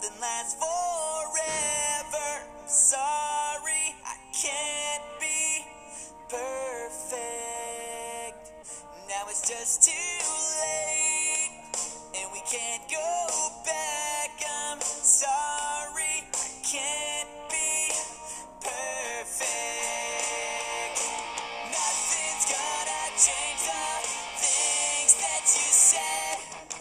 nothing lasts forever. Sorry, I can't be perfect. Now it's just too late, and we can't go back. I'm sorry, I can't be perfect. Nothing's gonna change the things that you said.